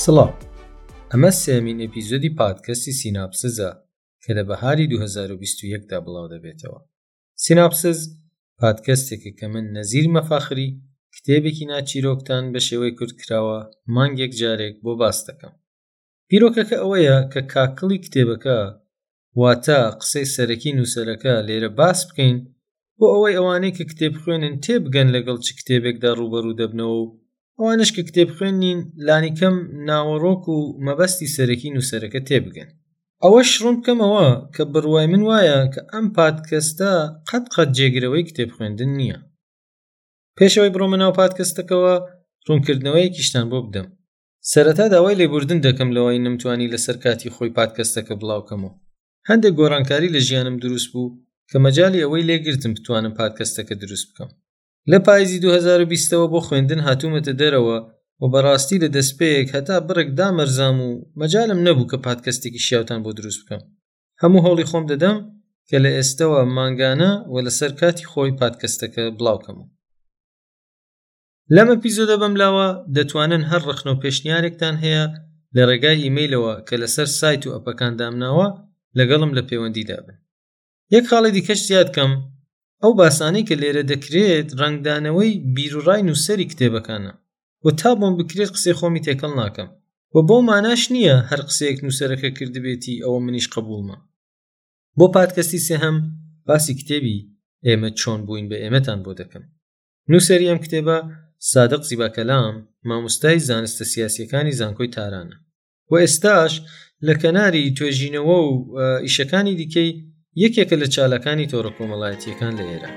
سڵاو، ئەمە سێیەمین ئێپیزۆدی پادکەستی سیناپسزە کە لە بەهاری دوو هەزار و بیست و یەک دا بڵاو دەبێتەوە. سیناپسز پادکەستێکە کە من، نەزیر مەفاخری، کتێبێکی نا چیرۆکتان بە شێوەی کورت کراوە مانگێک جارێک بۆ باس دەکەم. بیرۆکەکە ئەوەیە کە کاکڵی کتێبەکە واتە قسەی سەرەکی نووسەرەکە لێرە باس بکەین بۆ ئەوەی ئەوانەی کە کتێبخوێنن تێبگەن لەگەڵ چ کتێبێکدا ڕووبەڕوو دەبنەوە و ئەوانەش کە کتێبخوێن نین لانیکەم ناوەڕۆک و مەبەستی سەرەکی نووسەرەکە تێبگەن. ئەوەش ڕوون بکەمەوە کە بڕوای من وایە کە ئەم پادکەستە قەت قەت جێگرەوەی کتێبخوێندن نییە. پێش ئەوەی بڕۆمە ناو پادکەستەکەوە ڕوونکردنەوەیەکیشتان بۆ بدەم. سەرەتا داوای لێبوردن دەکەم لەوەی نەمتوانی لەسەر کاتی خۆی پادکەستەکە بڵاوکەمەوە هەندێک گۆڕانکاری لە ژیانم دروست بوو کە مەجالی ئەوەی لێگرتم بتوانم پادکەستەکە دروست بکەم لە پایزی 2020ەوە بۆ خوێندن هاتوومەتە دەرەوە و بەڕاستی لە دەستپێک هەتا بڕێک دامەرزام و مەجالم نەبوو کە پادکەستێکی شیاوتان بۆ دروست بکەم هەموو هەوڵی خۆم دەدەم کە لە ئێستەوە مانگانە و لەسەر کاتی خۆی پادکەستەکە بڵاوکەمەوە لەم ئەپیزۆدە بەم لاوە دەتوانن هەر ڕەخنە و پێشنیارێکتان هەیە لە ڕێگای ئیمەیلەوە کە لەسەر سایت و ئەپەکان دامناوە لەگەڵم لە پەیوەندیدا بن یەک خاڵی دیکەش زیاد کەم ئەو باسانەی کە لێرە دەکرێت ڕنگدانەوەی بیروڕای نووسەری کتێبەکانە و تا بۆم بکرێت قسەی خۆمی تێکەڵ ناکەم و بۆ ماناش نییە هەر قسەیەک نووسەرەکە کردبێتی ئەوە منیش قبولمە بۆ پادکەستی سێهەم باسی کتێبی ئێمە چۆن بووین بە ئێمەتان بۆ دەکەم نووسەری ئەم کتێبە سادق زیباکەلام ماموستای زانستە سیاسیەکانی زانکۆی تارانە و ئێستاش لە کەناری توێژینەوە و ئیشەکانی دیکەی یەکێکە لە چالاکانی تۆڕە کۆمەڵایەتیەکان لە ئێران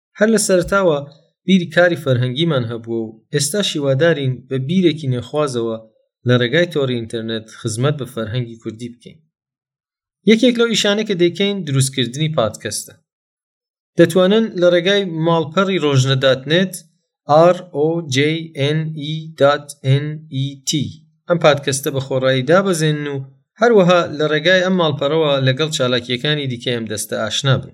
هەر لە سەرتاوە بیری کاری فەرهەنگیمان هەبووە و ئێستا شیوادارین بە بیرێکی نێخوازەوە لە ڕێگای تۆڕی ئینتەرنێت خزمەت بە فەرهەنگی کوردی بکەین یەکێک لەو ئیشانە کە دەیکەین دروستکردنی پادکەستە دەتوانن لە ڕێگای ماڵپەڕی ڕۆژنە داتنێت ROJNE.net ئەم پادکەستە بە خۆڕایی دابەزێن و هەروەها لە ڕێگای ئەم ماڵپەرەوە لەگەڵ چالاکیەکانی دیکەم دەستە ئاشنا بن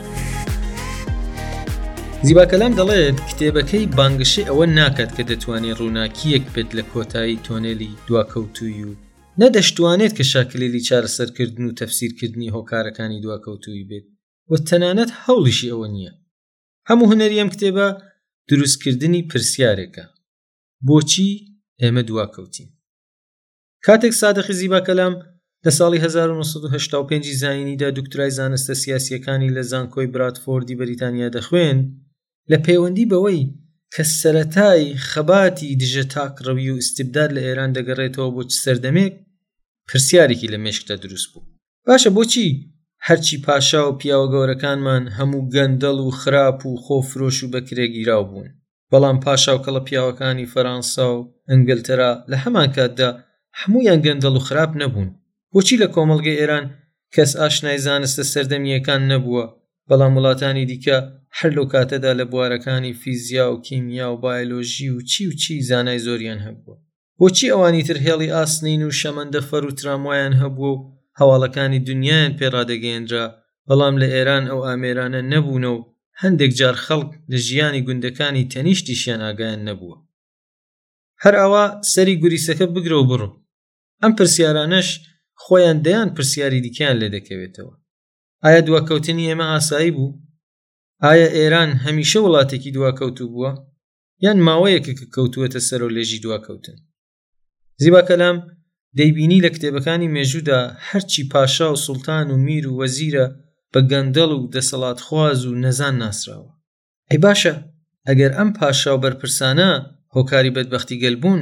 زیباکەلام دەڵێت کتێبەکەی بانگەشەی ئەوە ناکات کە دەتوانێت ڕووناکییەک بێت لە کۆتایی تۆنێلی دواکەوتووی و نە دەشتوانێت کەشە کلیلی چارەسەرکردن و تەفسیرکردنی هۆکارەکانی دواکەوتوویی بێت و تەنانەت هەوڵیشی ئەوە نییە هەموو هونەری ئەم کتێبە دروستکردنی پرسیارێکە بۆچی ئێمە دواکەوتین کاتێک سادقی زیباکەلام لە ساڵی 1985 ی زایینیدا دوکتورای زانستە سیاسییەکانی لە زانکۆی برادفۆردی بەریتانیا دەخوێند لە پەیوەندی بەوەی کە سەرەتای خەباتی دژە تاکڕەوی و ئیستیبداد لە ئێران دەگەڕێتەوە بۆ چ سەردەمێک پرسیارێکی لە مێشکدا دروست بوو باشە بۆچی هەرچی پاشا و پیاوە گەورەکانمان هەموو گەندەڵ و خراپ و خۆفرۆش و بەکرێگیراو بوون بەڵام پاشا و کەڵە پیاوەکانی فەرانسا و ئەنگلتەرا لە هەمان کاتدا هەموویان گەندەڵ و خراپ نەبوون بۆچی لە کۆمەڵگەی ئێران کەس ئاشنای زانستە سەردەمییەکان نەبووە بەڵام وڵاتانی دیکە هەر لەو کاتەدا لە بوارەکانی فیزیا و کیمیا و بایۆلۆژی و چی و چی زانای زۆریان هەبووە. بۆچی ئەوانی تر هێڵی ئاسنین و شەمەندەفەر و تراموایان هەبووە و هەواڵەکانی دنیایان پێ ڕادەگەیەنرا بەڵام لە ئێران ئەو ئامێرانە نەبوونە و هەندێک جار خەڵک لە ژیانی گوندەکانی تەنیشتیشیان ئاگایان نەبووە. هەر ئاوا سەری گوریسەکە بگرە و بڕۆ. ئەم پرسیارانەش خۆیان دەیان پرسیاری دیکەیان لێ دەکەوێتەوە. ئایا دواکەوتنی ئێمە ئاسایی بوو؟ ئایا ئێران هەمیشە وڵاتێکی دواکەوتوو بووە؟ یان ماوەیەکە کە کەوتووەتە سەرۆ لێژی دواکەوتن زیبا کەلام دەیبینی لە کتێبەکانی مێژوودا هەرچی پاشا و سوڵتان و میر و وەزیرە بە گەندەڵ و دەسەڵات خواز و نەزان ناسراوە ئەی باشە ئەگەر ئەم پاشا و بەرپرسانە هۆکاری بەدبختی گەل بوون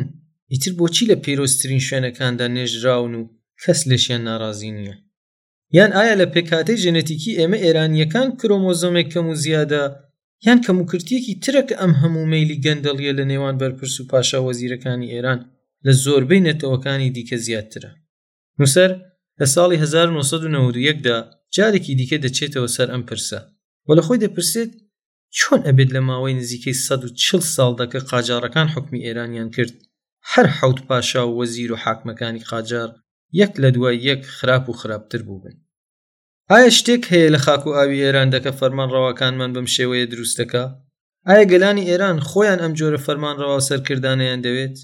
ئیتر بۆچی لە پیرۆزترین شوێنەکاندا نێژراون و کەس لەشیان ناڕازی نییە یان ئایا لە پێکهاتەی جێنێتیکی ئێمە ئێرانییەکان کرۆمۆزۆمێک کەم و زیادە یان کەموکورتییەکی ترە کە ئەم هەموو مەیلی گەندەڵییە لە نێوان بەرپرس و پاشا وەزیرەکانی ئێران لە زۆربەی نەتەوەکانی دیکە زیادترە؟ نووسەر لە ساڵی 1991 دا جارێکی دیکە دەچێتەوە سەر ئەم پرسە و لە خۆی دەپرسێت چۆن ئەبێت لە ماوەی نزیکەی سەد و چل ساڵدا کە قاجاڕەکان حوکمی ئێرانیان کرد هەر حەوت پاشا و وەزیر و حاکمەکانی قاجاڕ یەک لە دوای یەک خراپ و خراپتر بووبن؟ ئایا شتێک هەیە لە خاک و ئاوی ئێراندا کە فەرمانڕەواکانمان بەم شێوەیە دروست دەکا؟ ئایا گەلانی ئێران خۆیان ئەم جۆرە فەرمانڕەوا و سەرکردانەیان دەوێت؟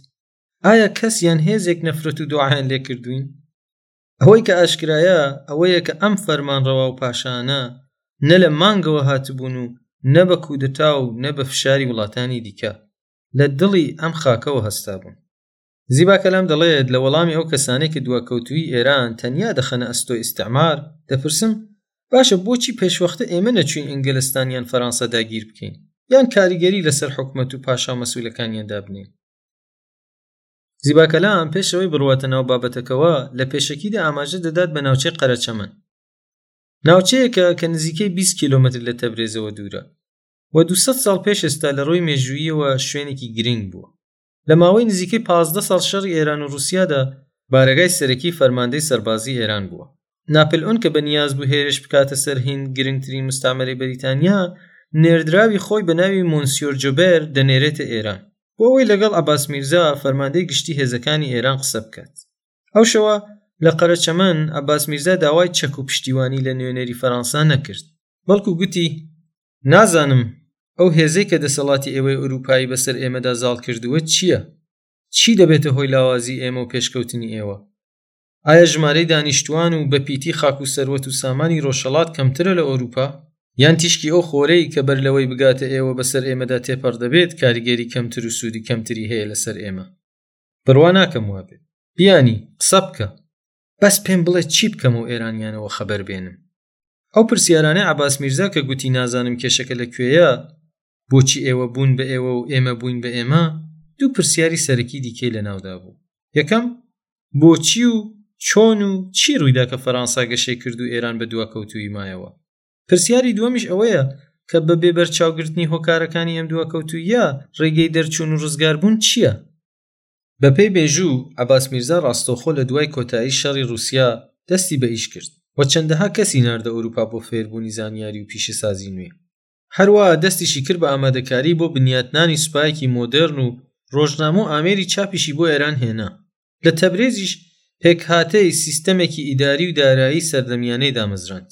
ئایا کەس یان هێزێک نەفرەت و دوعایان لێ کردووین؟ ئەوەی کە ئاشکرایە ئەوەیە کە ئەم فەرمانڕەوا و پاشانە نە لە مانگەوە هاتبوون و نە بە کودتا و نە بە فشاری وڵاتانی دیکە لە دڵی ئەم خاکەوە هەستابوون. زیبا کەلام دەڵێت، لە وەڵامی ئەو کەسانەی کە دواکەوتوویی ئێران تەنیا دەخەنە ئەستۆی ئیستعمار، دەپرسم، باشە بۆچی پێشوەختە ئێمە نەچووین ئینگلستان یان فەرانسە داگیر بکەین، یان کاریگەری لەسەر حکومەت و پاشا و مەسولەکانیان دابنێین؟ زیباکەلام پێشەوەی بڕواتە ناو بابەتەکەوە لە پێشەکیدا ئاماژە دەدات بە ناوچەی قەرەچەمەن ناوچەیەکە کە نزیکەی 20 کیلۆمەتر لە تەبرێزەوە دوورە و 200 ساڵ پێش ئێستا لە ڕووی مێژووییەوە شوێنێکی گرنگ بووە لە ماوەی نزیکەی 15 ساڵ شەڕی ئێران و ڕووسیادا بارەگای سەرەکی فەرماندەی سەربازی ئێران بووە ناپلئۆن کە بەنیاز بوو هێرش بکاتە سەر هیند گرنگترین مستەعمەرەی بەریتانیا نێردراوی خۆی بەناوی مۆنسیۆر جۆبێر دەنێرێتە ئێران بۆ ئەوەی لەگەڵ عەباس میرزا فەرماندەی گشتی هێزەکانی ئێران قسە بکات ئەو شەوە لە قەرەچەمەن عەباس میرزا داوای چەک و پشتیوانی لە نوێنەری فەرەنسا نەکرد بەڵکو گوتی نازانم ئەو هێزەی کە دەسەڵاتی ئێوەی ئورووپایی بەسەر ئێمەدا زاڵ کردووە چییە؟ چی دەبێتە هۆی لاوازی ئێمە و پێشکەوتنی ئێوە؟ ئایا ژمارەی دانیشتوان و بەپیتی خاک و سەروەت و سامانی رۆژهەڵات کەمترە لە ئەوروپا؟ یان تیشکی ئەو خۆرەی کە بەرلەوەی بگاتە ئێوە بەسەر ئێمەدا تێپەڕدەبێت کاریگەری کەمتر و سوودی کەمتری هەیە لەسەر ئێمە؟ بڕوا ناکەم وابێت. بیانی قسە بکە بەس پێم بڵێ چی بکەم و ئێرانیانەوە خەبەر بێنم. ئەو پرسیارانەی عەباس میرزا کە گوتی نازانم کێشەکە لە کوێیە بۆچی ئێوە بوون بە ئێوە و ئێمە بووین بە ئێمە دوو پرسیاری سەرەکی دیکەی لە ناودا بوو یەکەم بۆچی و چۆن و چی ڕوویدا کە فەرانسا گەشەی کرد و ئێران بە دوا کەوتووی مایەوە پرسیاری دووەمیش ئەوەیە کە بە بێبەرچاوگرتنی هۆکارەکانی ئەم دوا کەوتوویە ڕێگەی دەرچوون و ڕزگاربوون چییە بەپێی مێژوو، عەباس میرزا ڕاستەوخۆ لە دوای کۆتایی شەڕی ڕووسیا دەستی بە ئیش کرد و چەندەها کەسی ناردە ئەوروپا بۆ فێربوونی زانیاری و پیشەسازی نوێ. هەروا دەستیشی کرد بە ئامادەکاری بۆ بنیاتنانی سوپایەکی مۆدێرن و ڕۆژنامە و ئامێری چاپیشی بۆ ئێران هێنا. لە تەبرێزیش پێکهاتەی سیستەمێکی ئیداری و دارایی سەردەمیانەی دامەزراند.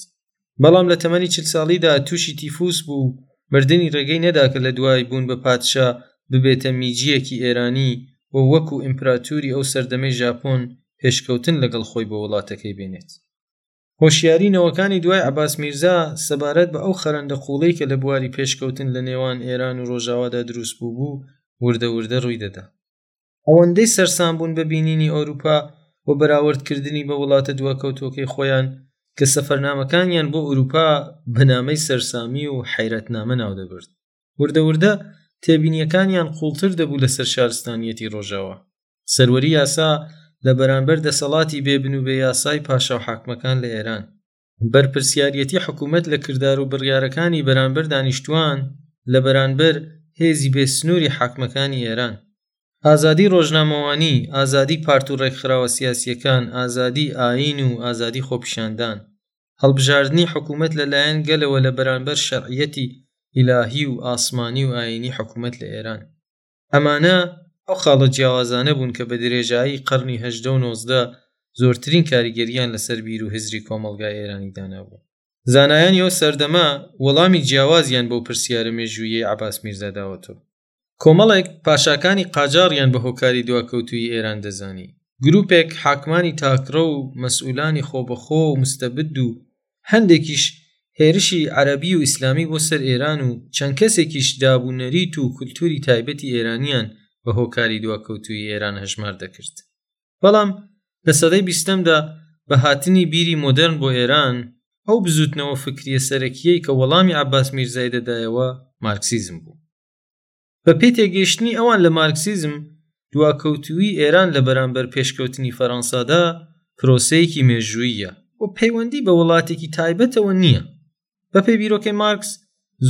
بەڵام لە تەمەنی چل ساڵیدا تووشی تیفووس بوو و مردنی ڕێگەی نەدا کە لە دوای بوون بە پادشا ببێتە میجییەکی ئێرانی و وەکو ئیمپراتووری ئەو سەردەمەی ژاپۆن پێشکەوتن لەگەڵ خۆی بۆ وڵاتەکەی بێنێت. هۆشیاری نەوەکانی دوای عەباس میرزا سەبارەت بە ئەو خەرەندە قووڵەی کە لە بواری پێشکەوتن لە نێوان ئێران و ڕۆژاوادا دروست بووبوو وردە وردە ڕووی دەدا. ئەوەندەی سەرسام بوون بە بینینی ئەوروپا و بەراوردکردنی بە وڵاتە دواکەوتوەکەی خۆیان کە سەفەرنامەکانیان بۆ ئەوروپا بە نامەی سەرسامی و حەیرەتنامە ناودەبرد وردە وردە تێبینیەکانیان قوڵتر دەبوو لەسەر شارستانیەتی ڕۆژاوا سەروەری یاسا لە بەرامبەر دەسەڵاتی بێ بن و بێ یاسای پاشا و حاکمەکان لە ئێران. بەرپرسیاریەتی حکومەت لە کردار و بڕیارەکانی بەرامبەر دانیشتوان لە بەرانبەر هێزی بێ سنوری حاکمەکانی ئێران. ئازادی ڕۆژنامەوانی، ئازادی پارت و ڕێکخراوە سیاسیەکان، ئازادی ئاین و ئازادی خۆپیشاندان. هەڵبژاردنی حکومەت لە لایەن گەلەوە لە بەرانبەر شەرعیەتی ئیلاهی و ئاسمانی و ئاینی حکومەت لە ئێران. ئەمانە ئەو خاڵە جیاوازانە بوون کە بە درێژایی قەرنی هەژدە و نۆزدە زۆرترین کاریگەرییان لەسەر بیر و هزری کۆمەڵگای ئێرانی دانابوو. زانایانی ئەو سەردەمە وەڵامی جیاوازیان بەو پرسیارە مێژووییەی عەباس میرزا داوەتەوە. کۆمەڵێک پاشاکانی قاجاڕیان بە هۆکاری دواکەوتوویی ئێران دەزانی. گرووپێک حاکمانی تاکڕەو و مەسئوولانی خۆبەخۆ و مستەبد و هەندێکیش هێرشی عەرەبی و ئیسلامی بۆ سەر ئێران و چەند کەسێکیش داب و نەریت و کولتووری تایبەتی ئێرانییان بە هۆکاری دواکەوتوویی ئێران هەژمار دەکرد بەڵام لە سەدەی بیستەمدا بە هاتنی بیری مۆدێرن بۆ ئێران ئەو بزووتنەوە فکرییە سەرەکییەی کە وەڵامی عەباس میرزای دەدایەوە مارکسیزم بوو بەپێی تێگەیشتنی ئەوان لە مارکسیزم، دواکەوتوویی ئێران لە بەرامبەر پێشکەوتنی فەرەنسادا پرۆسەیەکی مێژووییە و پەیوەندی بە وڵاتێکی تایبەتەوە نییە. بەپێی بیرۆکەی مارکس،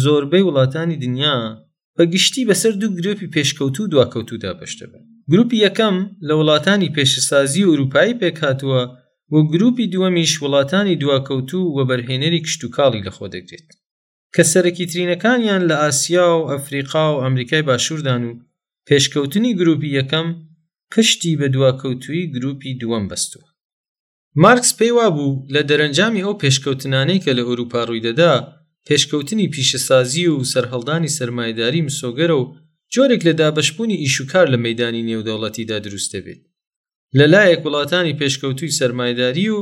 زۆربەی وڵاتانی دنیا بە گشتی بەسەر دوو گروپی پێشکەوتوو و دواکەوتوو دابەش دەبن. گروپی یەکەم لە وڵاتانی پێشەسازیی ئورووپایی پێکهاتووە و گروپی دووەمیش وڵاتانی دواکەوتوو و وەبەرهێنەری کشتوکاڵی لەخۆ دەگرێت. کە سەرەکیترینەکانیان لە ئاسیا و ئەفریقا و ئەمریکای باشووردان و پێشکەوتنی گروپی یەکەم پشتی بە دواکەوتوویی گروپی دووەم بەستووە. مارکس پێی وابوو لە دەرەنجامی ئەو پێشکەوتنانەی کە لە ئورووپا ڕوویدەدا، پێشکەوتنی پیشەسازی و سەرهەڵدانی سەرمایەداری مسۆگەرە و جۆرێک لە دابەشبوونی ئیش و کار لە مەیدانی نێودەوڵەتیدا دروست دەبێت، لە لایەک وڵاتانی پێشکەوتووی سەرمایەداری و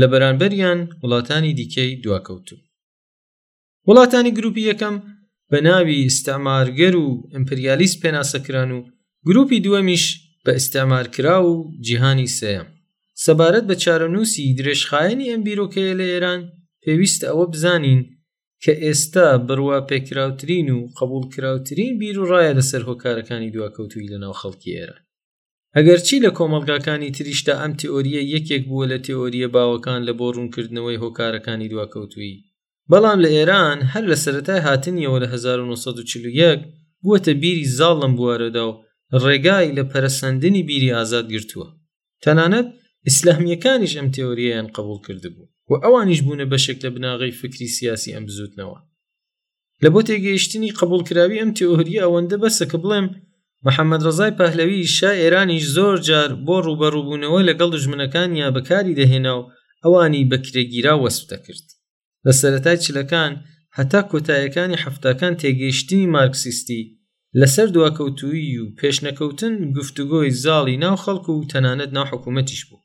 لە بەرانبەریان وڵاتانی دیکەی دواکەوتوو. وڵاتانی گروپی یەکەم بە ناوی ئیستعمارگەر و ئەمپریالیست پێناسەکران و گروپی دووەمیش بە ئیستعمارکرا و جیهانی سێیەم سەبارەت بە چارەنووسی درێژخایەنی ئەم بیرۆکەیە لە ئێران پێویستە ئەوە بزانین کە ئێستا بڕوا پێکراوترین و قبوڵکراوترین بیر و ڕایە لەسەر هۆکارەکانی دواکەوتووی لەناو خەڵکی ئێران ئەگەرچی لە کۆمەڵگاکانی تریشدا ئەم تئۆریە یەکێک بووە لە تئۆریە باوەکان لە بۆ ڕوونکردنەوەی هۆکارەکانی دواکەوتوی بەڵام لە ئێران هەر لە سەرەتای هاتنیەوە لە 1940 بووەتە بیری زاڵ لەم بوارەدا و ڕێگای لە پەرەسەندنی بیری ئازاد گرتووە تەنانەت ئیسلامیەکانیش ئەم تئۆریەیان قبول کردبوو و ئەوانیش بوونە بەشێک لە بناغەی فکری سیاسی ئەم بزوتنەوە لە بۆ تێگەیشتنی قبولکراوی ئەم تئۆریە ئەوەندە بەسە کە بڵێم محەممەد ڕزای پەهلەوی شا ئێرانیش زۆر جار بۆ ڕوبەڕوبوونەوە لەگەڵ دژمنەکانیا بەکاری دەهێنا و ئەوانی بە کرێگیرا وەسف دەکرد لە سەرەتای چلەکان هەتا کۆتایەکانی حفتاکان تێگەیشتنی مارکسیستی لەسەر دواکەوتووی و پێشنەکەوتن گفتوگۆی زاڵی ناو خەڵک و تەنانەت ناو حکوومەتیش بوو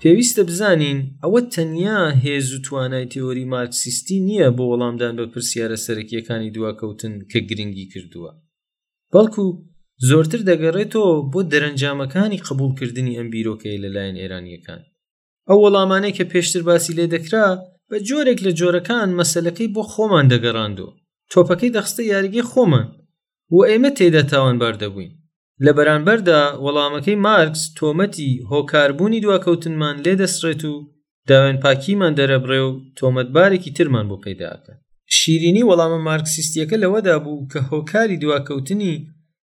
پێویستە بزانین ئەوە تەنیا هێز و توانای تێۆری مارکسیستی نییە بۆ وەڵامدان بە پرسیارە سەرەکییەکانی دواکەوتن کە گرنگی کردووە بەڵکو زۆرتر دەگەڕێتەوە بۆ دەرەنجامەکانی قبوڵکردنی ئەم بیرۆکەیە لەلایەن ئێرانییەکان ئەو وەڵامانەی کە پێشتر باسی لێ دەکرا بە جۆرێک لە جۆرەکان مەسەلەکەی بۆ خۆمان دەگەڕاندەوە تۆپەکەی دەخستە یاریگەی خۆمان و ئێمە تێیدا تاوانبار دەبووین. لە بەرانبەردا وەڵامەکەی مارکس تۆمەتی هۆکاربوونی دواکەوتنمان لێ دەسڕێت و داوێن پاکیمان دەرەبڕێ و تۆمەتبارێکی ترمان بۆ پەیدا ئەکات. شیرینی وەڵامە مارکسیستیەکە لەوەدا بوو کە هۆکاری دواکەوتنی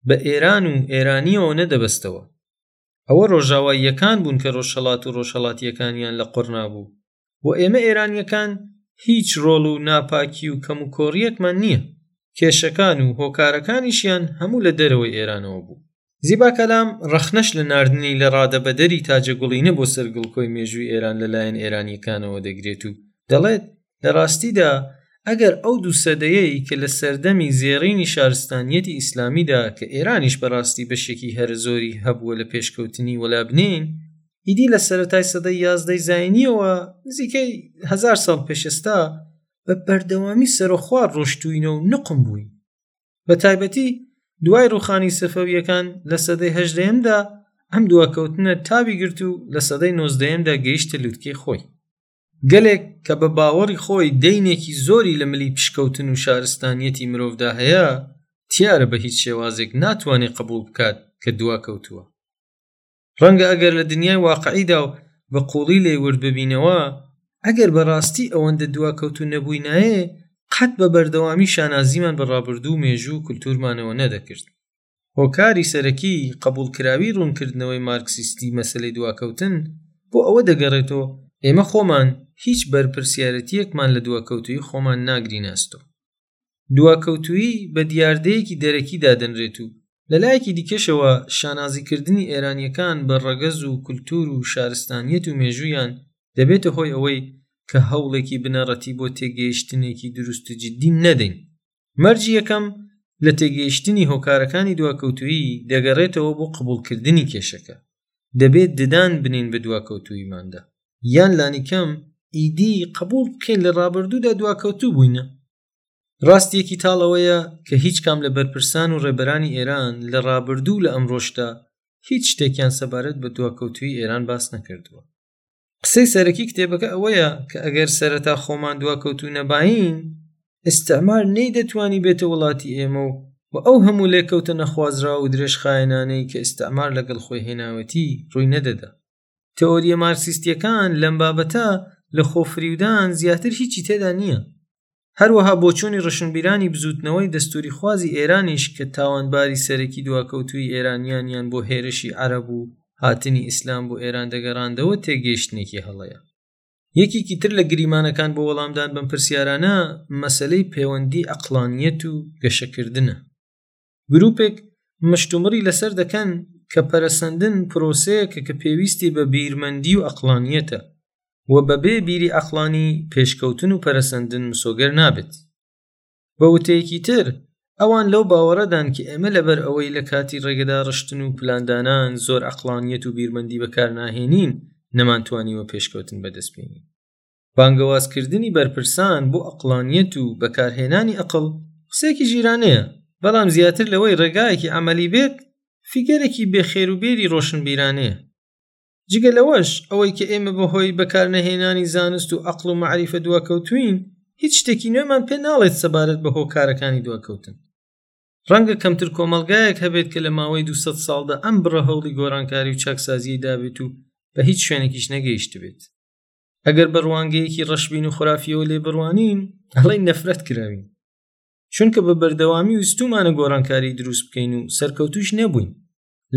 بە ئێران و ئێرانیەوە نەدەبەستەوە، ئەوە ڕۆژاواییەکان بوون کە ڕۆژهەڵات و ڕۆژهەڵاتییەکانیان لە قڕنا بوو و ئێمە ئێرانییەکان هیچ ڕۆڵ و ناپاکی و کەم و کۆڕییەکمان نییە کێشەکان و هۆکارەکانیشیان هەموو لە دەرەوەی ئێرانەوە بوو. زیبا کەلام ڕەخنەش لە ناردنی لە ڕادەبەدەری تاجە گوڵینە بۆ سەر گڵکۆی مێژووی ئێران لە لایەن ئێرانییەکانەوە دەگرێت و دەڵێت، لە ڕاستیدا ئەگەر ئەو دوو سەدەیەی کە لە سەردەمی زێڕینی شارستانییەتی ئیسلامیدا کە ئێرانیش بە ڕاستی بەشێکی هەرە زۆری هەبووە لە پێشکەوتنی وەلا بنێین، ئیدی لە سەرەتای سەدەی یازدەی زاینییەوە نزیکەی هەزار ساڵ پێش ئێستا بە بەردەوامی سەرەخوار ڕۆشتووینە و نوقم بووین. بە تایبەتی دوای ڕووخانی سەفەوییەکان لە سەدەی هەژدەیەمدا ئەم دواکەوتنە تابی گرت و لە سەدەی نۆزدەیەمدا گەیشتە لووتکەی خۆی. گەلێک کە بە باوەڕی خۆی دەینێکی زۆری لە ملی پشکوتن و شارستانیەتی مرۆڤدا هەیە، تیارە بە هیچ شێوازێک ناتوانێت قبوڵ بکات کە دواکەوتووە. ڕەنگە ئەگەر لە دنیای واقعیدا و بە قووڵی لێی ورد ببینەوە، ئەگەر بە ڕاستی ئەوەندە دواکەوتوو نەبووینایێ، قەت بە بەردەوامی شانازیمان بە ڕابردوو و مێژوو و کولتوورمانەوە نەدەکرد. هۆکاری سەرەکی قبوڵکراوی ڕوونکردنەوەی مارکسیستی مەسەلەی دواکەوتن بۆ ئەوە دەگەڕێتەوە ئێمە خۆمان هیچ بەرپرسیارەتیەکمان لە دواکەوتوی خۆمان ناگرین ئەستۆ دواکەوتوی بە دیاردەیەکی دەرەکی دادەنرێت و لەلایەکی دیکەشەوە شانازیکردنی ئێرانیەکان بە ڕەگەز و کولتور و شارستانیەت و مێژویان دەبێتە هۆی ئەوەی کە هەوڵێکی بنەڕەتی بۆ تێگەیشتنێکی دروست و جدی نەدەین مەرجی یەکەم لە تێگەیشتنی هۆکارەکانی دواکەوتویی دەگەڕێتەوە بۆ قبولکردنی کێشەکە دەبێت ددان بنین بە دواکەوتویماندا یان لانیکەم ئیدی قبول بکەین لە ڕابردوودا دواکەوتوو بووینە ڕاستیەکی تاڵەوەیە کە هیچ کام لە بەرپرسان و ڕێبەرانی ئێران لە ڕابردوو لە ئەمڕۆشدا هیچ شتێکیان سەبارەت بە دواکەوتوی ئێران باس نەکردووە قسەی سەرەکی کتێبەکە ئەوەیە کە ئەگەر سەرەتا خۆمان دوا کەوتو نەباین ئستعمار نەی دەتوانی بێتە وڵاتی ئێمە و و ئەو هەموو لێکەوتە نەخوازرا و درێژخایەنانەی کە ئستعمار لەگەڵ خۆی هێناوەتی ڕووی نەدەدا تئۆریە مارکسیستیەکان لەم بابەتە لە خۆفریودان زیاتر هیچی تێدا نییە هەروەها بۆچوونی ڕشنبیرانی بزووتنەوەی دەستووریخوازی ئێرانیش کە تاوانباری سەرەکی دواکەوتوویی ئێرانییانیان بۆ هێرشی عەرەب و هاتنی ئیسلام بۆ ئێران دەگەڕاندەوە تێگەیشتنێکی هەڵەیە. یەکێکی تر لە گریمانەکان بۆ وەڵامدان بەم پرسیارانە مەسەلەی پێوەندی عەقڵانییەت و گەشەکردنە. گروپێک مشتومڕی لەسەر دەکەن کە پەرەسەندن پرۆسەیەکە کە پێویستی بە بیرمەندی و ئەقڵانیەتە و بەبێ بیری ئەقڵانی پێشکەوتن و پەرەسەندن مسۆگەر نابێت بە وتەیەکی تر ئەوان لەو باوەڕەدان کە ئێمە لەبەر ئەوەی لە کاتی ڕێگەدا ڕشتن و پلاندانان زۆر ئەقڵانیەت و بیرمەندی بەکارناهێنین نەمانتوانیوە پێشکەوتن بەدەستبێنین بانگەوازکردنی بەرپرسان بۆ ئەقڵانیەت و بەکارهێنانی ئەقڵ قسەیەکی ژیرانەیە بەڵام زیاتر لەوەی ڕێگایەکی عەمەلی بێت فیگەرێکی بێخێروبێری ڕۆشنبیرانەیە جگە لەوەش ئەوەی کە ئێمە بەهۆی بەکارنەهێنانی زانست و ئەقڵ و مەعریفە دواکەوتوین هیچ شتێکی نوێمان پێ ناڵێت سەبارەت بە هۆکارەکانی دواکەوتن ڕەنگە کەمتر کۆمەلگایەک هەبێت کە لە ماوەی 200 ساڵدا ئەم بڕە هەوڵی گۆرانکاری و چاکسازیی دابێت و بە هیچ شوێنێکیش نەگەیشتبێت ئەگەر بە ڕوانگەیەکی ڕەشبین و خرافیەوە لێ بڕوانین هەڵی نەفرەت کراوین چونکە بە بەردەوامی وستومانە گۆڕانکاری دروست بکەین و سەرکەوتوش نەبووین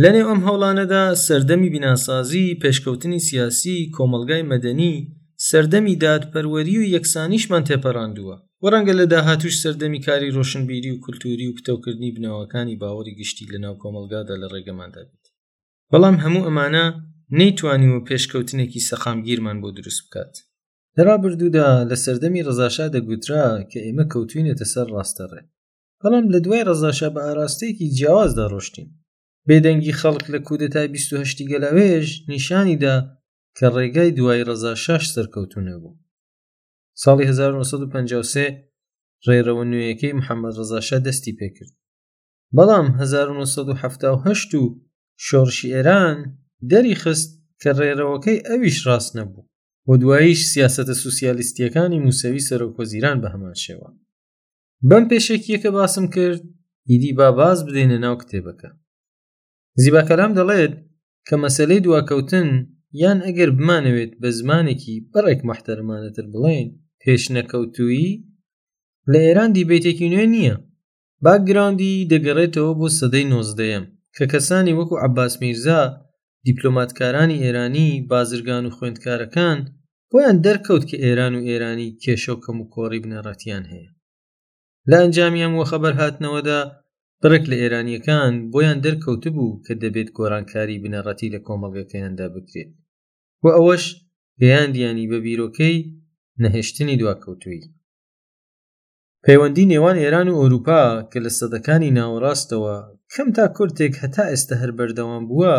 لەنێو ئەم هەوڵانەدا سەردەمی بیناسازی پێشکەوتنی سیاسی کۆمەلگای مەدەنی سەردەمی دادپەروەری و یەکسانیشمان تێپەڕاندووە و ڕەنگە لە داهاتوش سەردەمی کاری ڕۆشنبیری و کولتوری و پتەوکردنی بنەوەکانی باوەڕی گشتی لە ناو کۆمەلگادا لە ڕێگەماندا بێت بەڵام هەموو ئەمانە نەیتوانیوە پێشکەوتنێکی سەقامگیرمان بۆ دروست بکات لە ڕابردوودا لە سەردەمی ڕزاشا دەگوترا کە ئێمە کەوتوینێتە سەر ڕاستە ڕێ بەڵام لە دوای ڕزاشا بە ئاراستەیەکی جیاوازدا ڕۆشتین بێدەنگی خەڵک لە کودەتای 28 گەلاوێژ نیشانیدا کە ڕێگای دوای ڕزا شاش سەرکەوتونە بوو ساڵی 1953 ڕێرەوە نوێیەکەی محەممەد ڕزاشا دەستی پێکرد بەڵام 1970 و شۆڕشی ئێران دەریخست کە ڕێرەوەکەی ئەویش ڕاست نەبوو و دواییش سیاسەتە سوسیالیستیەکانی مووسەوی سەرۆک وەزیران بە هەمان شێوە بەم پێشەکیەکە باسم کرد ئیدی با باز بدەینە ناو کتێبەکە زیباکەلام دەڵێت کە مەسلەی دواکەوتن یان ئەگەر بمانەوێت بە زمانێکی بەڕێک محتەرمانەتر بڵێن پێشنەکەوتویی لە ئێران دیبێتێکی نوێ نییە باکگراوندی دەگەڕێتەوە بۆ سەدەی نۆزدەیەم کە کەسانی وەکو عەباس میرزا، دیپلۆماتکارانی ئێرانی، بازرگان و خوێندکارەکان، بۆیان دەرکەوت کە ئێران و ئێرانی کێشە و کەموکۆڕی بنەڕەتییان هەیە. لە ئەنجامی ئەم وەخەبەرهاتنەوەدا بڕێک لە ئێرانییەکان بۆیان دەرکەوتبوو کە دەبێت گۆڕانکاری بنەڕەتی لە کۆمەڵگەکەیاندا بکرێت و ئەوەش گەیاندیانی بە بیرۆکەی نەهێشتنی دواکەوتوویی. پەیوەندی نێوان ئێران و ئەوروپا کە لە سەدەکانی ناوەڕاستەوە کەم تا کورتێک هەتا ئێستە هەر بەردەوام بووە،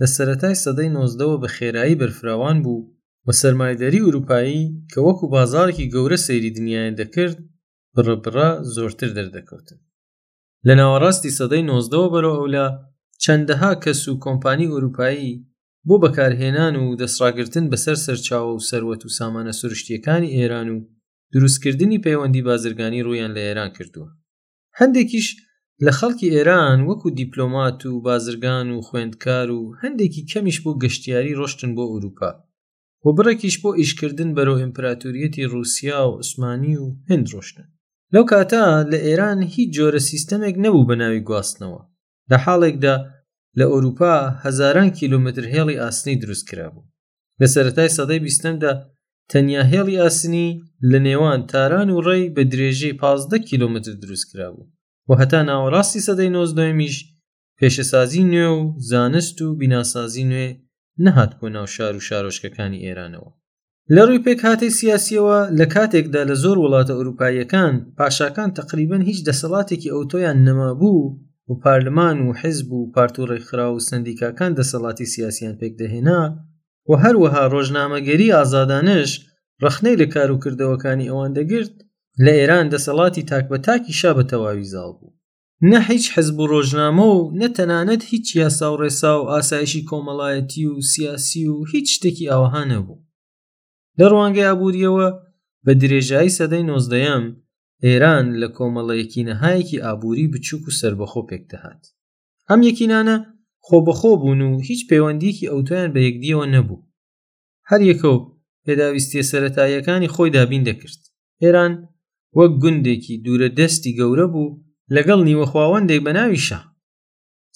لە سەرەتای سەدەی نۆزدەوە بە خێرایی بەرفراوان بوو و سەرمایەدەری ئوروپایی کە وەکو بازاڕێکی گەورە سەیری دنیایان دەکرد، بڕە بڕە زۆرتر دەردەکەوتن. لە ناوەڕاستی سەدەی نۆزدەوە بەرەو ئەولا چەندەها کەس و کۆمپانی ئوروپایی بۆ بەکارهێنان و دەستڕاگرتن بەسەر سەرچاوە و سەروەت و سامانە سروشتییەکانی ئێران و دروستکردنی پەیوەندی بازرگانی ڕوویان لە ئێران کردووە هەندێکیش لە خەڵکی ئێران وەکو دیپلۆمات و بازرگان و خوێندکار و هەندێکی کەمیش بۆ گەشتیاری ڕۆشتن بۆ ئوروپا و بڕێکیش بۆ ئیشکردن بەرەو ئیمپراتوریەتی رووسیا و عوسمانی و هند ڕۆشتن لەو کاتە لە ئێران هیچ جۆرە سیستەمێک نەبوو بە ناوی گواستنەوە لە حاڵێکدا لە ئەوروپا هەزاران کیلومتر هێڵی ئاسنی دروست کرابوو لە سەتای سەدەی بیستەمدا تەنیا هێڵی ئاسنی لە نێوان تاران و ڕێی بە درێژەی 15 کیلومتر دروست کرابوو و هەتا ناوەڕاستی سەدەی نۆزدەمیش پێشەسازی نوێ و زانست و بیناسازی نوێ نەهات بۆ ناو شار و شارۆچکەکانی ئێرانەوە لە ڕووی پێکهاتەی سیاسیەوە لە کاتێکدا لە زۆر وڵاتە ئەوروپاییەکان پاشاکان تەقریبەن هیچ دەسەڵاتێکی ئەوتۆیان نەمابوو و پارلمان و حزب و پارت و ڕێکخرا و سندیکاکان دەسەڵاتی سیاسیان پێکدەهێنا و هەروەها ڕۆژنامەگەری ئازادانش ڕەخنەی لە کار و کردەوەکانی ئەوان دەگرت لە ئێران دەسەڵاتی تاک بە تاکی شا بە تەواوی زاڵ بوو نە هیچ حزب و ڕۆژنامە و نە تەنانەت هیچ یاسا و ڕێسا و ئاسایشی کۆمەڵایەتی و سیاسی و هیچ شتێکی ئاوەها نەبوو لە ڕوانگەی ئابووریەوە بە درێژایی سەدەی نۆزدەیەم ئێران لە کۆمەڵە یەکینەهایەکی ئابووری بچووک و سەربەخۆ پێک دەهات ئەم یەکینانە خۆبەخۆ بوون و هیچ پەیوەندیەکی ئەوتۆیان بە یەکدیەوە نەبوو هەر یەکە و پێداویستیە سەتاییەکانی خۆی دابین دەکرد ئێران وەک گوندێکی دوورە دەستی گەورە بوو لەگەڵ نیوە خواوەندێک بە ناوی شا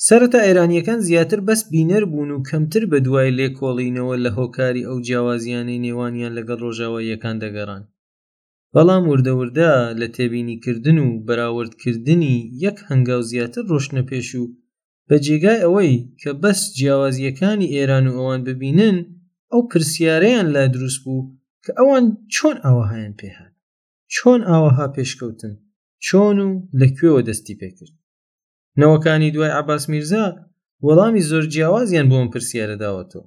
سەرەتا ئێرانیەکان زیاتر بەس بینەر بوون و کەمتر بە دوای لێکۆڵینەوە لە هۆکاری ئەو جیاوازیانەی نێوانیان لەگەڵ ڕۆژاواییەکان دەگەڕان بەڵام وردەوردە لە تێبینیکردن و بەراوردکردنی یەک هەنگاو زیاتر ڕۆشتنە پێش و بە جێگای ئەوەی کە بەس جیاوازیەکانی ئێران و ئەوان ببینن ئەو پرسیارەیان لا دروست بوو کە ئەوان چۆن ئاوەهایان پێهات چۆن ئاوەها پێشکەوتن چۆن و لە کوێوە دەستی پێکرد نەوەکانی دوای عباس میرزا وەڵامی زۆر جیاوازیان بۆم پرسیارە داوەتەوە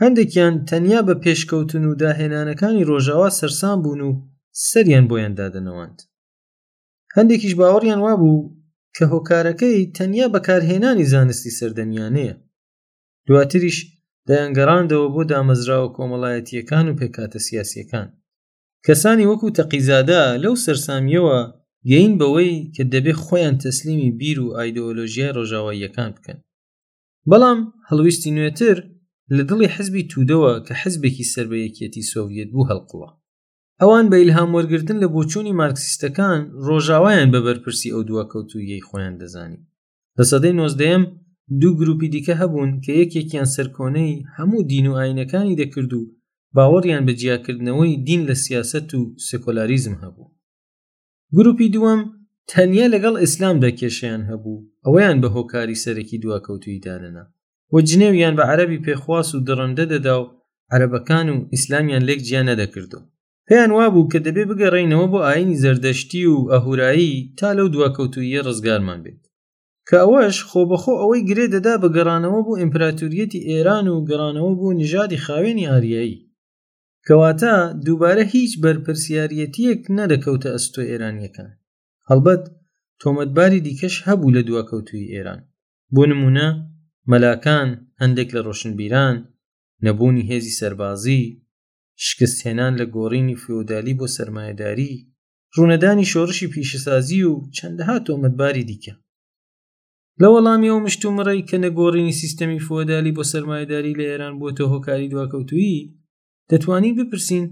هەندێکیان تەنیا بە پێشکەوتن و داهێنانەکانی ڕۆژاوا سەرسان بوون و سەریان بۆیان دادەنەوەند هەندێکیش باوەڕیان وابوو کە هۆکارەکەی تەنیا بەکارهێنانی زانستی سەردەمیانەیە دواتریش دەیانگەڕاندەوە بۆ دامەزراوە کۆمەڵایەتیەکان و پێکاتە سیاسیەکان کەسانی وەکو تەقیزادا لەو سەررسامیەوە گەین بەوەی کە دەبێ خۆیان تەسلیمی بیر و ئایدۆلۆژیای ڕۆژاواییەکان بکەن بەڵام هەڵویستی نوێتر لە دڵی حزبی تودەوە کە حزبێکی سەر بە یەکیەتی سۆڤەت بوو هەڵقووە ئەوان بە ئیلهام وەرگرتن لە بۆچوونی مارکسیستەکان ڕۆژاوایان بە بەرپرسی ئەو دواکەوتوویەی خۆیان دەزانی لە سەدەی نۆزدەیەم دوو گروپی دیکە هەبوون کە یەکێکیان سەرکۆنەی هەموو دین و ئاینەکانی دەکرد و باوەڕیان بە جیاکردنەوەی دین لە سیاسەت و سکۆلاریزم هەبوو گروپی دووەم تەنیا لەگەڵ ئیسلامدا کێشیان هەبوو ئەوەیان بە هۆکاری سەرەکی دواکەوتوی دانەنا و جنێویان بە عەربی پێخواس و دڕندە دەدا و عەرەبەکان و ئیسلامیان لێک جیا نەدەکردو پێیان وابوو کە دەبێ بگەڕینەوە بۆ ئاینی زەردەشتی و ئەهورایی تا لەو دواکەوتوییە ڕزگارمان بێت کە ئەوەش خۆبەخۆ ئەوەی گرێ دەدا بە گەڕانەوە بۆ ئیمپراتوریەتی ئێران و گەڕانەوە بۆ نژادی خاوێنی ئاریایی کەواتە دووبارە هیچ بەرپرسیارەتیەک نەدەکەوتە ئەستۆ ئێرانیەکان هەڵبەت تۆمەتباری دیکەش هەبوو لە دواکەوتوی ئێران بۆ نمونە مەلاکان هەندێک لە ڕۆشنبیران نەبوونی هێزی سەربازی شکست هێنان لە گۆڕینی فیۆدالی بۆ سرمایهداری ڕوونەدانی شۆڕشی پیشەسازی و چەندەها تۆمەتباری دیکە لە وەڵامی ئەو مشتومڕەی کە نەگۆڕینی سیستەمی فۆدالی بۆ سەرمایداری لە ئێران بووەتە هۆکاری دواکەوتویی دەتوانین بپرسین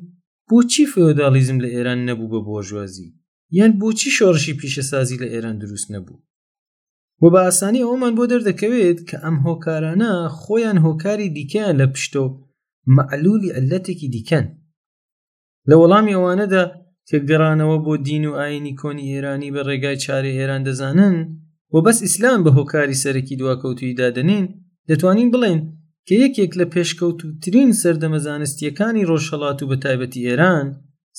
بۆچی فیۆداڵیزم لە ئێران نەبوو بە بۆرژوازی یان بۆچی شۆڕشی پیشەسازی لە ئێران دروست نەبوو و بە ئاسانی ئەومان بۆ دەردەکەوێت کە ئەم هۆکارانە خۆیان هۆکاری دیکەیان لە پشتۆ مەعلولی علەتێکی دیکەن لە وەڵامی ئەوانەدا تێکگەڕانەوە بۆ دین و ئاینی کۆنی ئێرانی بە ڕێگای چارەی ئێران دەزانن و بەس ئیسلام بە هۆکاری سەرەکی دواکەوتوی دادەنین دەتوانین بڵێن کە یەکێک لە پێشکەوتوترین سەردەمە زانستیەکانی ڕۆژهەڵات و بە تایبەتی ئێران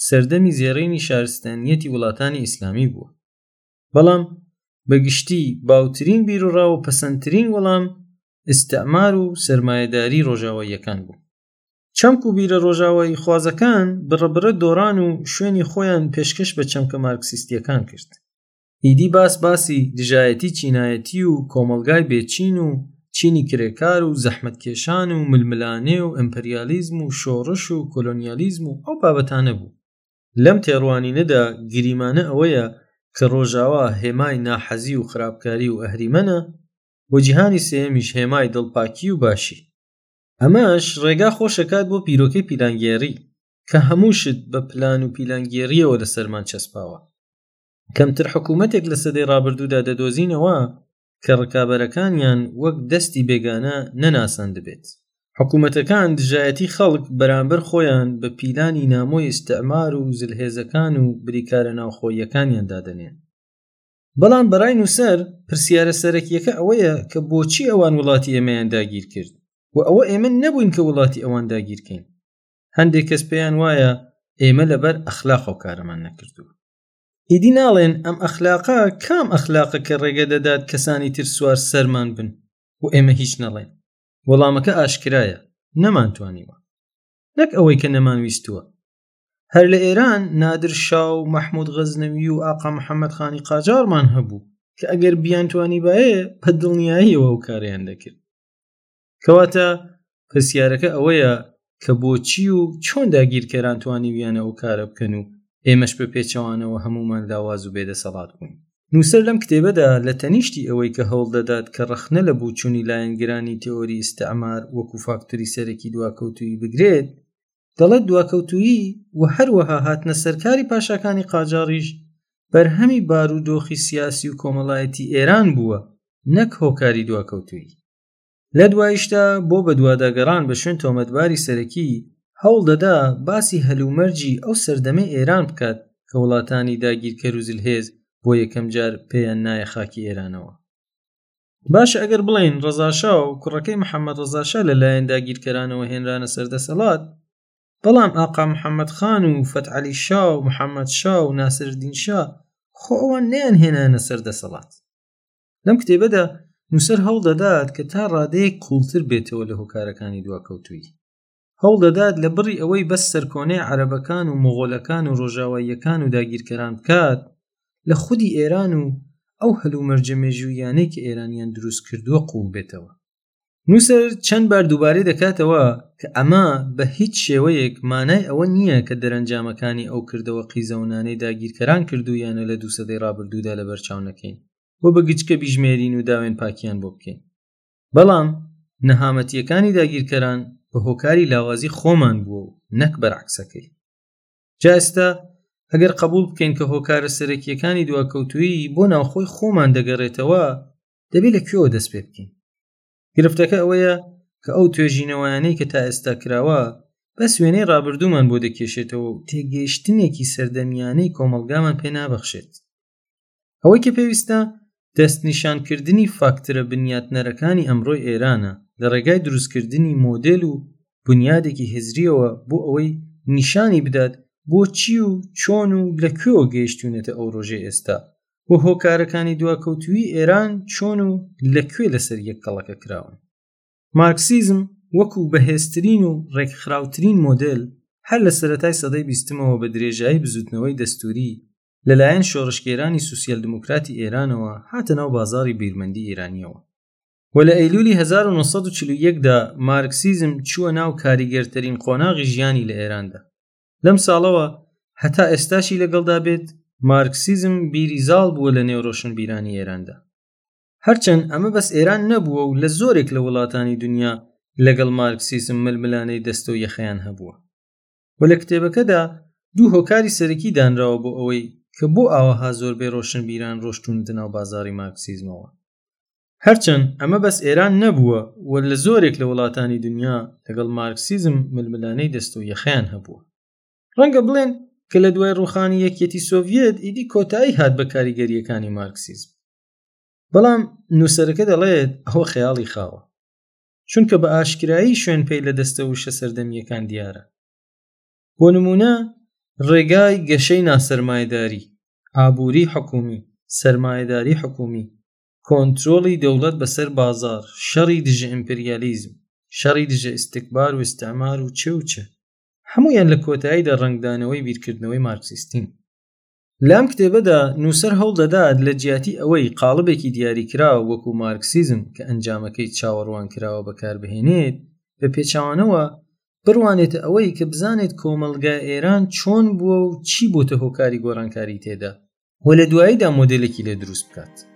سەردەمی زێڕینی شارستانیەتی وڵاتانی ئیسلامی بووە بەڵام بەگشتی باوترین بیرڕاوە پەسەندترین وەڵام ئستەمار و سرمایهداری ڕۆژاواییەکان بوو چەمک و بیرە ڕۆژاوایی خوازەکان بڕبرە دۆڕان و شوێنی خۆیان پێشکەش بە چەمکە مارکسیستیەکان کرد ئیدی باس باسی دژایەتی چینایەتی و کۆمەلگای بێچین و چینی کرێکار و زەحمەتکێشان و ململانێ و ئەمپریالیزم و شۆڕش و کۆلۆنیالیزم و ئەو بابەتانە بوو لەم تێڕوانینەدا گریمانە ئەوەیە کە ڕۆژاوا هێمای ناحەزی و خراپکاری و ئەهریمەنە و جیهانی سێیەمیش هێمای دڵپاکی و باشی ئەمەش ڕێگا خۆشەکات بۆ بیرۆکەی پیلانگێڕی کە هەموو شت بە پلان و پیلانگێڕیەوە لەسەرمان چەسپاوە کەمتر حکوومەتێک لە سەدەی ڕابردوودا دەدۆزینەوە کە ڕکابەرەکانیان وەک دەستی بێگانە نەناساندبێت حکوومەتەکان دژایەتی خەڵک بەرامبەر خۆیان بە پیلانی نامۆی ئیستعمار و زلهێزەکان و بریکارە ناوخۆییەکانیان دادەنێن بەڵام بەڕای نووسەر پرسیارە سەرەکیەکە ئەوەیە کە بۆچی ئەوان وڵاتی ئێمەیان داگیر کرد و ئەوە ئێمە نەبووین کە وڵاتی ئەوان داگیرکەین هەندێک کەس پێیان وایە ئێمە لەبەر ئەخلاق و کارەمان نەکردو ئیدی ناڵێن ئەم ئەخلاقا کام ئەخلاقە کە ڕێگە دەدات کەسانی تر سوار سەرمان بن و ئێمە هیچ نەڵێن وەڵامەکە ئاشکرایە نەمانتوانیوە نەک ئەوەی کە نەمانویستووە هەر لە ئێران نادر شا و مەحموود غەزنەوی و ئاقا محەممەد خانی قاجاڕمان هەبوو کە ئەگەر بیانتوانی باێ بە دڵنیاییەوە و کاریان دەکرد کەواتە پرسیارەکە ئەوەیە کە بۆچی و چۆن داگیرکەران توانیویانە ئەو کارە بکەن و ئێمەش بە پێچەوانەوە هەمومان لاواز و بێدەسەڵات بوون نووسەر لەم کتێبەدا لە تەنیشتی ئەوەی کە هەوڵ دەدات کە ڕەخنە لە بوچوونی لایەنگرانی تئۆری ئیستعمار وەکو فاکتوری سەرەکی دواکەوتووی بگرێت دەڵێت دواکەوتوویی و هەروەها هاتنە سەرکاری پاشاکانی قاجاڕیش بەرهەمی بارودۆخی سیاسی و کۆمەڵایەتی ئێران بووە نەک هۆکاری دواکەوتووی لە دوایشدا بۆ بەدواداگەڕان بە شوێن تۆمەتباری سەرەکی هەوڵ دەدا باسی هەلومەرجی ئەو سەردەمەی ئێران بکات کە وڵاتانی داگیرکەر و زلهێز بۆ یەکەم جار پێیان نایە خاکی ئێرانەوە باش ئەگەر بڵین ڕزاشا و کوڕەکەی محەممەد ڕزاشا لەلایەن داگیرکەرانەوە هێنرانە سەردەسەڵات بەڵام ئاقا محەممەد خان و فەتعلی شا و محەممەد شا و ناسردین شا خۆ ئەوان نیان هێنانە سەردەسەڵات لەم کتێبەدا نووسەر هەوڵ دەدات کە تا ڕادەیەک قوڵتر بێتەوە لە هۆکارەکانی دواکەوتووی هەوڵ دەدات لە بڕی ئەوەی بەس سەرکۆنەی عەرەبەکان و مۆغۆلەکان و ڕۆژاواییەکان و داگیرکەران بکات لە خودی ئێران و ئەو هەلومەرجە مێژووییانەی کە ئێرانیان دروست کردووە قووڵ بێتەوە نووسەر چەند بار دووبارەی دەکاتەوە کە ئەمە بە هیچ شێوەیەک مانای ئەوە نییە کە دەرەنجامەکانی ئەو کردەوە قیزەونانەی داگیرکەران کردوویانە لە دوو سەدەی ڕابردوودا لەبەرچاو نەکەین و بە گچکە بیژمێرین و داوێن پاکیان بۆ بکەین بەڵام نەهامەتیەکانی داگیرکەران بە هۆکاری لاوازی خۆمان بووە و نەک بەرعکسەکەی جا ئێستا ئەگەر قبول بکەین کە هۆکارە سەرەکیەکانی دواکەوتویی بۆ ناوخۆی خۆمان دەگەڕێتەوە دەبێت لە کوێوە دەست پێ بکەین گرفتەکە ئەوەیە کە ئەو توێژینەوەیانەی کە تا ئێستا کراوە بەس وێنەی ڕابردوومان بۆ دەکێشێتەوە و تێگەیشتنێکی سەردەمیانەی کۆمەلگامان پێ نابەخشێت ئەوەی کە پێویستە دەستنیشانکردنی فاکترە بنیاتنەرەکانی ئەمڕۆی ئێرانە لە ڕێگای دروستکردنی مۆدل و بنیادێکی هزریەوە بۆ ئەوەی نیشانی بدات بۆ چی و چۆن و لە کوێوە گەیشتونەتە ئەو ڕۆژە ئێستا و هۆکارەکانی دواکەوتوی ئێران چۆن و لە کوێ لەسەر یەک کەڵەکە کراون مارکسیزم وەکو بەهێزترین و ڕێکخراوترین مۆدل هەر لە سەرەتای سەدەی بیستمەوە بە درێژایی بزوتنەوەی دەستوری لەلایەن شۆڕشگێرانی سوسیال دموکراتی ئێرانەوە هاتە ناو بازاری بیرمەندی ئێرانیەوە و لە ئەیلولی 1940دا مارکسیزم چووە ناو کاریگەرترین قۆناغی ژیانی لە ئێراندا لەم ساڵەوە هەتا ئێستاشی لەگەڵدا بێت مارکسیزم بیری زاڵ بووە لە نێو ڕۆشن بیرانی ئێراندا هەرچەند ئەمە بەس ئێران نەبووە و لە زۆرێک لە وڵاتانی دنیا لەگەڵ مارکسیزم ململانەی دەستە و یەخەیان هەبووە و لە کتێبەکەدا دوو هۆکاری سەرەکی دانراوە بۆ ئەوەی کە بۆ ئاوەها زۆربەی ڕۆشنبیران ڕۆشتونتە ناو بازاری مارکسیزمەوە هەرچەند ئەمە بەس ئێران نەبووە و لە زۆرێک لە وڵاتانی دنیا لەگەڵ مارکسیزم ململانەی دەست و یەخەیان هەبووە ڕەنگە بڵێن کە لە دوای ڕوخانی یەکێتی سۆڤەت ئیدی کۆتایی هات بە کاریگەریەکانی مارکسیزم بەڵام نووسەرەکە دەڵێت ئەوە خەیاڵی خاوە چونکە بە ئاشکرایی شوێنپەی لە دەستە وشە سەردەمیەکان دیارە بۆ نمونە ڕێگای گەشەی ناسەرمایداری ئابووری حکومی سەرمایداری حکومی کۆنتترۆڵی دەوڵەت بەسەر بازار شەڕی دژە ئیمپریالیزم شەڕی دژە ئیسکبار و استعمار و چێوچە هەمویان لە کۆتاییدا ڕنگدانەوەی بیرکردنەوەی مارکسیستین لەم کتێبەدا نووسەر هەوڵ دەدات لە جیاتی ئەوەی قاڵبێکی دیاریکراو وەکو مارکسیزم کە ئەنجامەکەی چاوەڕوان کراوە بەکاربهێنێت بە پێچەوانەوە بڕوانێتە ئەوەی کە بزانێت کۆمەڵگا ئێران چۆن بووە و چی بۆتە هۆکاری گۆڕانکاری تێدا و لە دواییدا مۆدێلێکی لێ دروست بکات.